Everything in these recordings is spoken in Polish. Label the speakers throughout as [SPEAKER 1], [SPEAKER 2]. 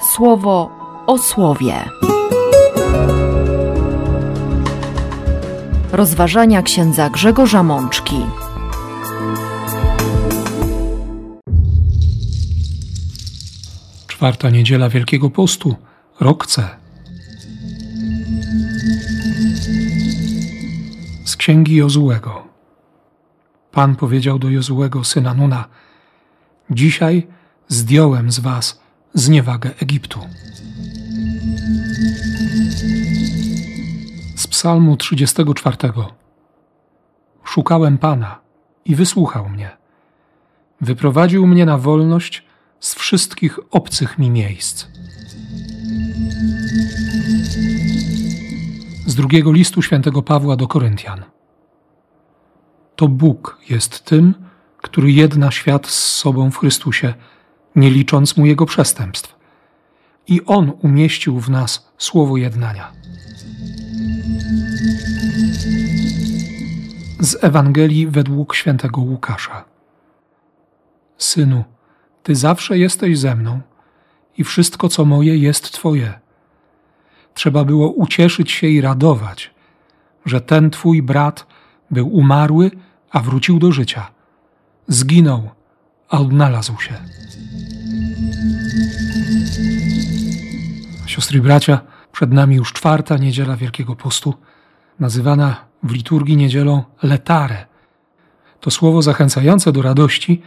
[SPEAKER 1] słowo o słowie. Rozważania księdza Grzegorza Mączki.
[SPEAKER 2] Czwarta niedziela Wielkiego Postu, rok. Z księgi Jozułego. Pan powiedział do Jozułego, syna Nuna: Dzisiaj zdjąłem z was zniewagę Egiptu. Z Psalmu 34. Szukałem Pana i wysłuchał mnie. Wyprowadził mnie na wolność z wszystkich obcych mi miejsc. Z drugiego listu świętego Pawła do Koryntian. To Bóg jest tym, który jedna świat z sobą w Chrystusie, nie licząc mu jego przestępstw. I On umieścił w nas słowo jednania. Z Ewangelii według świętego Łukasza. Synu, Ty zawsze jesteś ze mną i wszystko, co moje, jest Twoje. Trzeba było ucieszyć się i radować, że ten Twój brat był umarły, a wrócił do życia. Zginął, a odnalazł się. Siostry i bracia, przed nami już czwarta niedziela Wielkiego Postu, nazywana w liturgii niedzielą letare. To słowo zachęcające do radości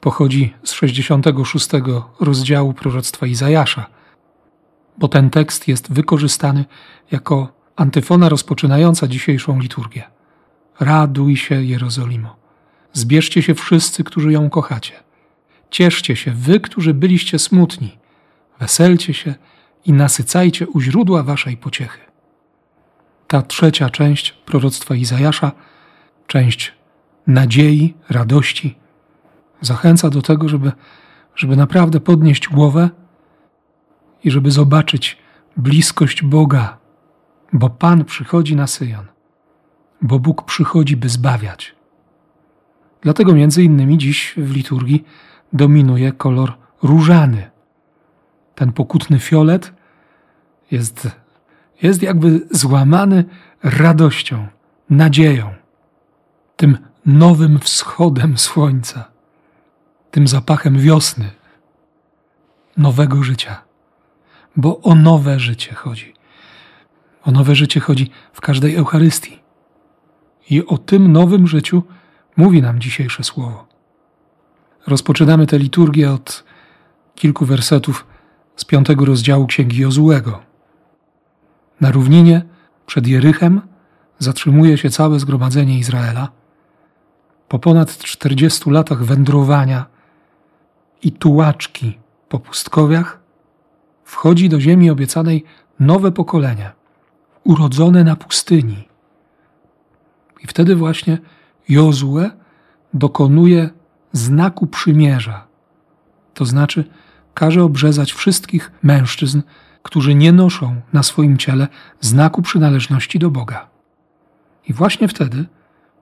[SPEAKER 2] pochodzi z 66 rozdziału proroctwa Izajasza, bo ten tekst jest wykorzystany jako antyfona rozpoczynająca dzisiejszą liturgię. Raduj się, Jerozolimo. Zbierzcie się wszyscy, którzy ją kochacie. Cieszcie się, wy, którzy byliście smutni. Weselcie się i nasycajcie u źródła waszej pociechy. Ta trzecia część proroctwa Izajasza, część nadziei, radości, zachęca do tego, żeby, żeby naprawdę podnieść głowę i żeby zobaczyć bliskość Boga, bo Pan przychodzi na Syjon, bo Bóg przychodzi, by zbawiać. Dlatego między innymi dziś w liturgii dominuje kolor różany. Ten pokutny fiolet jest, jest jakby złamany radością, nadzieją, tym nowym wschodem słońca, tym zapachem wiosny, nowego życia. Bo o nowe życie chodzi. O nowe życie chodzi w każdej Eucharystii. I o tym nowym życiu mówi nam dzisiejsze słowo. Rozpoczynamy tę liturgię od kilku wersetów z piątego rozdziału Księgi Jozułego. Na równinie przed Jerychem zatrzymuje się całe zgromadzenie Izraela. Po ponad czterdziestu latach wędrowania i tułaczki po pustkowiach wchodzi do ziemi obiecanej nowe pokolenie, urodzone na pustyni. I wtedy właśnie Jozue dokonuje znaku przymierza, to znaczy każe obrzezać wszystkich mężczyzn, którzy nie noszą na swoim ciele znaku przynależności do Boga. I właśnie wtedy,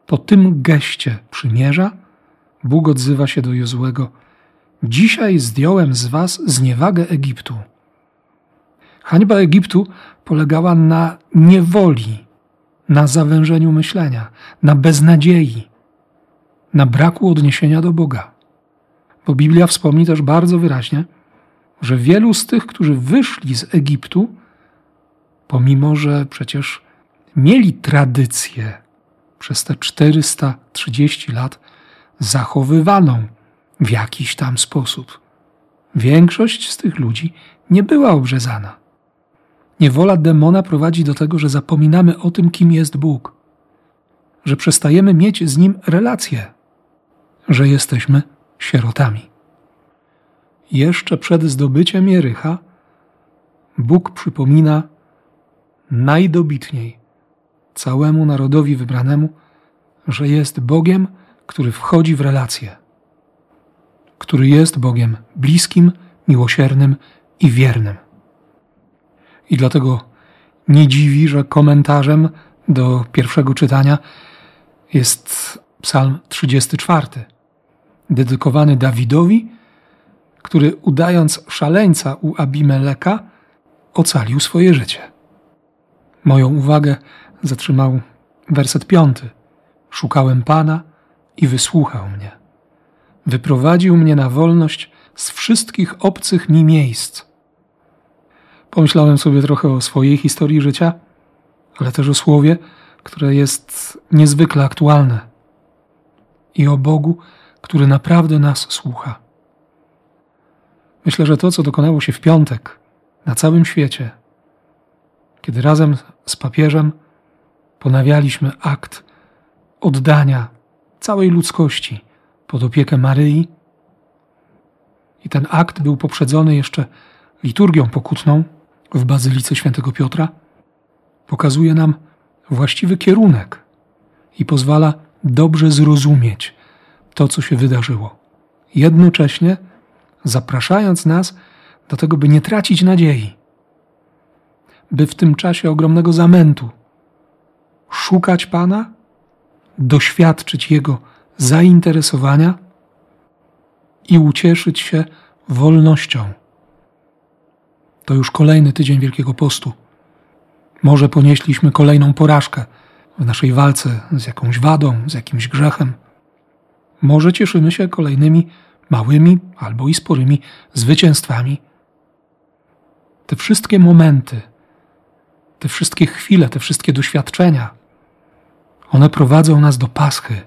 [SPEAKER 2] po tym geście przymierza, Bóg odzywa się do Jozuego: Dzisiaj zdjąłem z was zniewagę Egiptu. Hańba Egiptu polegała na niewoli, na zawężeniu myślenia, na beznadziei, na braku odniesienia do Boga. Bo Biblia wspomni też bardzo wyraźnie, że wielu z tych, którzy wyszli z Egiptu, pomimo że przecież mieli tradycję przez te 430 lat zachowywaną w jakiś tam sposób, większość z tych ludzi nie była obrzezana. Niewola demona prowadzi do tego, że zapominamy o tym, kim jest Bóg, że przestajemy mieć z nim relacje, że jesteśmy sierotami. Jeszcze przed zdobyciem Jerycha Bóg przypomina najdobitniej całemu narodowi wybranemu, że jest Bogiem, który wchodzi w relacje, który jest Bogiem bliskim, miłosiernym i wiernym. I dlatego nie dziwi, że komentarzem do pierwszego czytania jest Psalm 34, dedykowany Dawidowi który udając szaleńca u Abimeleka, ocalił swoje życie. Moją uwagę zatrzymał werset piąty. Szukałem Pana i wysłuchał mnie. Wyprowadził mnie na wolność z wszystkich obcych mi miejsc. Pomyślałem sobie trochę o swojej historii życia, ale też o słowie, które jest niezwykle aktualne i o Bogu, który naprawdę nas słucha. Myślę, że to, co dokonało się w piątek na całym świecie, kiedy razem z papieżem ponawialiśmy akt oddania całej ludzkości pod opiekę Maryi, i ten akt był poprzedzony jeszcze liturgią pokutną w Bazylice Świętego Piotra, pokazuje nam właściwy kierunek i pozwala dobrze zrozumieć to, co się wydarzyło. Jednocześnie zapraszając nas do tego, by nie tracić nadziei, by w tym czasie ogromnego zamętu szukać Pana, doświadczyć Jego zainteresowania i ucieszyć się wolnością. To już kolejny tydzień Wielkiego Postu. Może ponieśliśmy kolejną porażkę w naszej walce z jakąś wadą, z jakimś grzechem. Może cieszymy się kolejnymi małymi albo i sporymi zwycięstwami. Te wszystkie momenty, te wszystkie chwile, te wszystkie doświadczenia, one prowadzą nas do paschy,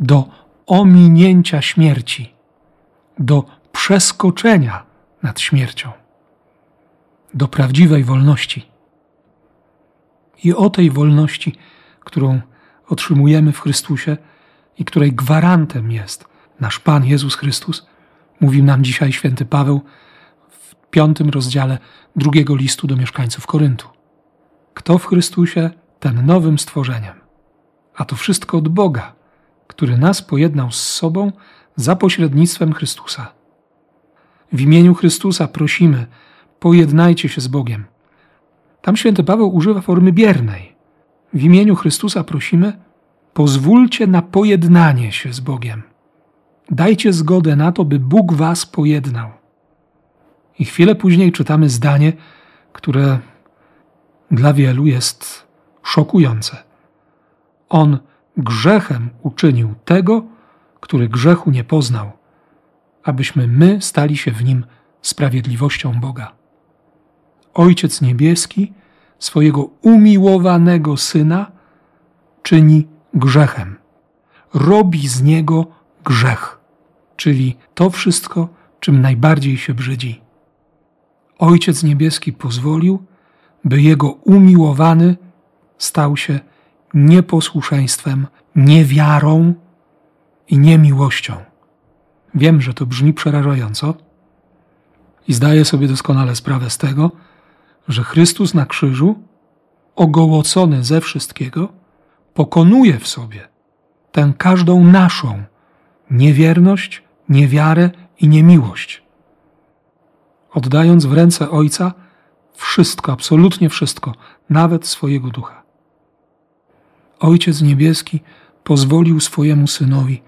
[SPEAKER 2] do ominięcia śmierci, do przeskoczenia nad śmiercią, do prawdziwej wolności. I o tej wolności, którą otrzymujemy w Chrystusie i której gwarantem jest nasz Pan Jezus Chrystus, mówi nam dzisiaj święty Paweł w piątym rozdziale drugiego listu do mieszkańców Koryntu. Kto w Chrystusie, ten nowym stworzeniem. A to wszystko od Boga, który nas pojednał z sobą za pośrednictwem Chrystusa. W imieniu Chrystusa prosimy, pojednajcie się z Bogiem. Tam święty Paweł używa formy biernej. W imieniu Chrystusa prosimy, pozwólcie na pojednanie się z Bogiem. Dajcie zgodę na to, by Bóg was pojednał. I chwilę później czytamy zdanie, które dla wielu jest szokujące. On grzechem uczynił tego, który grzechu nie poznał, abyśmy my stali się w nim sprawiedliwością Boga. Ojciec Niebieski swojego umiłowanego syna czyni grzechem, robi z niego grzech, czyli to wszystko, czym najbardziej się brzydzi. Ojciec Niebieski pozwolił, by jego umiłowany stał się nieposłuszeństwem, niewiarą i niemiłością. Wiem, że to brzmi przerażająco i zdaję sobie doskonale sprawę z tego, że Chrystus na krzyżu, ogołocony ze wszystkiego, pokonuje w sobie tę każdą naszą niewierność, niewiarę i niemiłość. Oddając w ręce Ojca wszystko, absolutnie wszystko, nawet swojego ducha. Ojciec Niebieski pozwolił swojemu synowi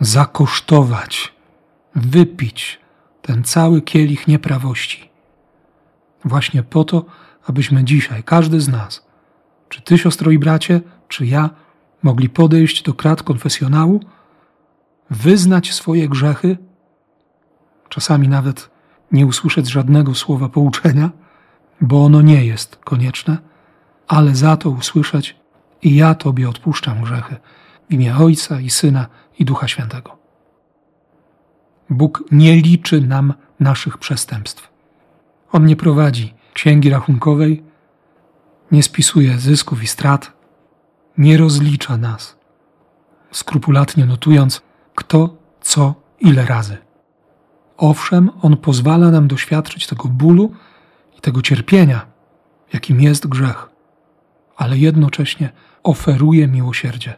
[SPEAKER 2] zakosztować, wypić ten cały kielich nieprawości. Właśnie po to, abyśmy dzisiaj, każdy z nas, czy ty, siostro i bracie, czy ja, mogli podejść do krat konfesjonału, wyznać swoje grzechy, czasami nawet nie usłyszeć żadnego słowa pouczenia, bo ono nie jest konieczne, ale za to usłyszeć i ja Tobie odpuszczam grzechy w imię Ojca i Syna i Ducha Świętego. Bóg nie liczy nam naszych przestępstw. On nie prowadzi księgi rachunkowej, nie spisuje zysków i strat, nie rozlicza nas, skrupulatnie notując, kto, co, ile razy. Owszem, On pozwala nam doświadczyć tego bólu i tego cierpienia, jakim jest grzech, ale jednocześnie oferuje miłosierdzie.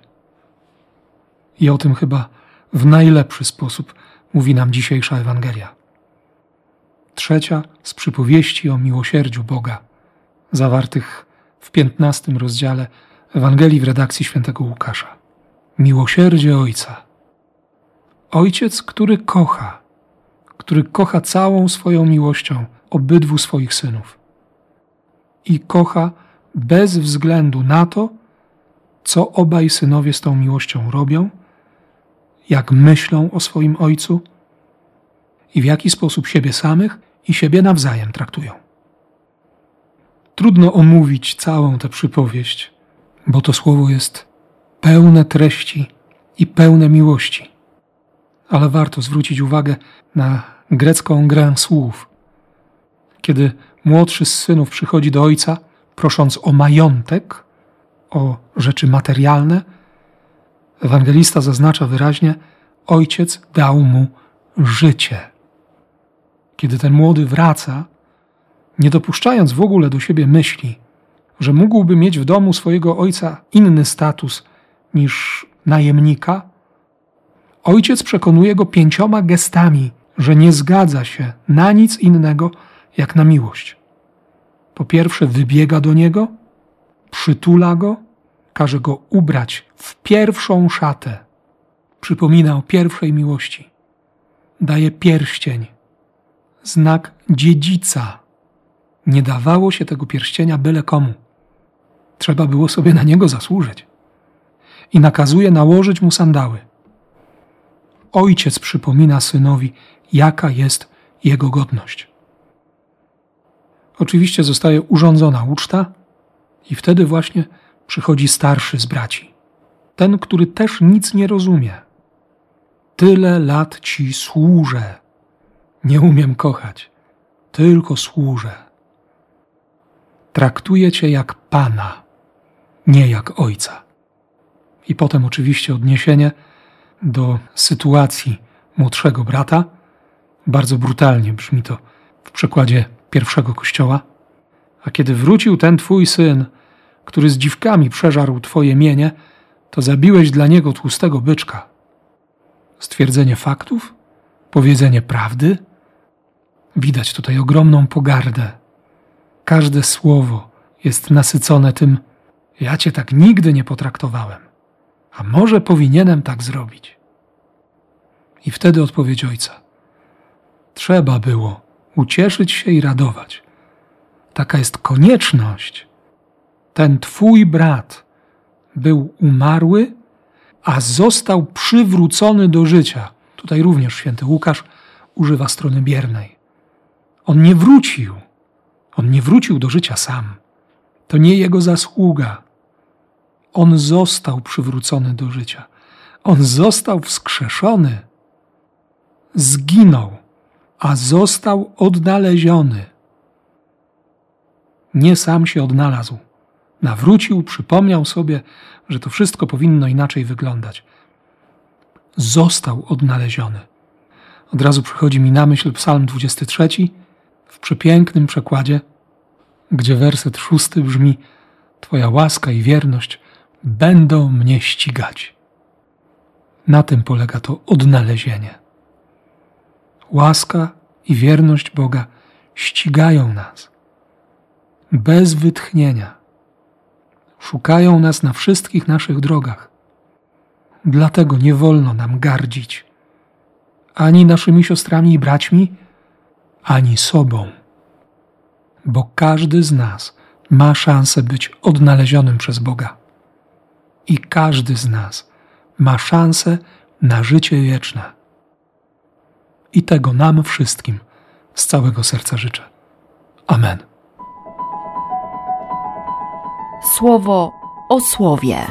[SPEAKER 2] I o tym chyba w najlepszy sposób mówi nam dzisiejsza Ewangelia. Trzecia z przypowieści o miłosierdziu Boga, zawartych w piętnastym rozdziale Ewangelii w redakcji świętego Łukasza. Miłosierdzie Ojca. Ojciec, który kocha, który kocha całą swoją miłością obydwu swoich synów. I kocha bez względu na to, co obaj synowie z tą miłością robią, jak myślą o swoim ojcu i w jaki sposób siebie samych i siebie nawzajem traktują. Trudno omówić całą tę przypowieść, bo to słowo jest pełne treści i pełne miłości. Ale warto zwrócić uwagę na grecką grę słów. Kiedy młodszy z synów przychodzi do ojca, prosząc o majątek, o rzeczy materialne, ewangelista zaznacza wyraźnie: Ojciec dał mu życie. Kiedy ten młody wraca, nie dopuszczając w ogóle do siebie myśli, że mógłby mieć w domu swojego ojca inny status niż najemnika, ojciec przekonuje go pięcioma gestami, że nie zgadza się na nic innego jak na miłość. Po pierwsze, wybiega do niego, przytula go, każe go ubrać w pierwszą szatę. Przypomina o pierwszej miłości. Daje pierścień, znak dziedzica. Nie dawało się tego pierścienia byle komu. Trzeba było sobie na niego zasłużyć. I nakazuje nałożyć mu sandały. Ojciec przypomina synowi, jaka jest jego godność. Oczywiście zostaje urządzona uczta, i wtedy właśnie przychodzi starszy z braci. Ten, który też nic nie rozumie. Tyle lat ci służę. Nie umiem kochać, tylko służę. Traktuję cię jak pana, nie jak ojca. I potem oczywiście odniesienie do sytuacji młodszego brata. Bardzo brutalnie brzmi to w przekładzie pierwszego kościoła. A kiedy wrócił ten twój syn, który z dziwkami przeżarł twoje mienie, to zabiłeś dla niego tłustego byczka. Stwierdzenie faktów? Powiedzenie prawdy? Widać tutaj ogromną pogardę. Każde słowo jest nasycone tym, ja cię tak nigdy nie potraktowałem, a może powinienem tak zrobić. I wtedy odpowiedź ojca. Trzeba było ucieszyć się i radować. Taka jest konieczność. Ten twój brat był umarły, a został przywrócony do życia. Tutaj również święty Łukasz używa strony biernej. On nie wrócił. On nie wrócił do życia sam. To nie jego zasługa. On został przywrócony do życia. On został wskrzeszony. Zginął a został odnaleziony. Nie sam się odnalazł. Nawrócił, przypomniał sobie, że to wszystko powinno inaczej wyglądać. Został odnaleziony. Od razu przychodzi mi na myśl Psalm 23 w przepięknym przekładzie, gdzie werset szósty brzmi: Twoja łaska i wierność będą mnie ścigać. Na tym polega to odnalezienie łaska i wierność Boga ścigają nas bez wytchnienia. Szukają nas na wszystkich naszych drogach. Dlatego nie wolno nam gardzić ani naszymi siostrami i braćmi, ani sobą, bo każdy z nas ma szansę być odnalezionym przez Boga. I każdy z nas ma szansę na życie wieczne. I tego nam wszystkim z całego serca życzę. Amen.
[SPEAKER 1] Słowo o słowie.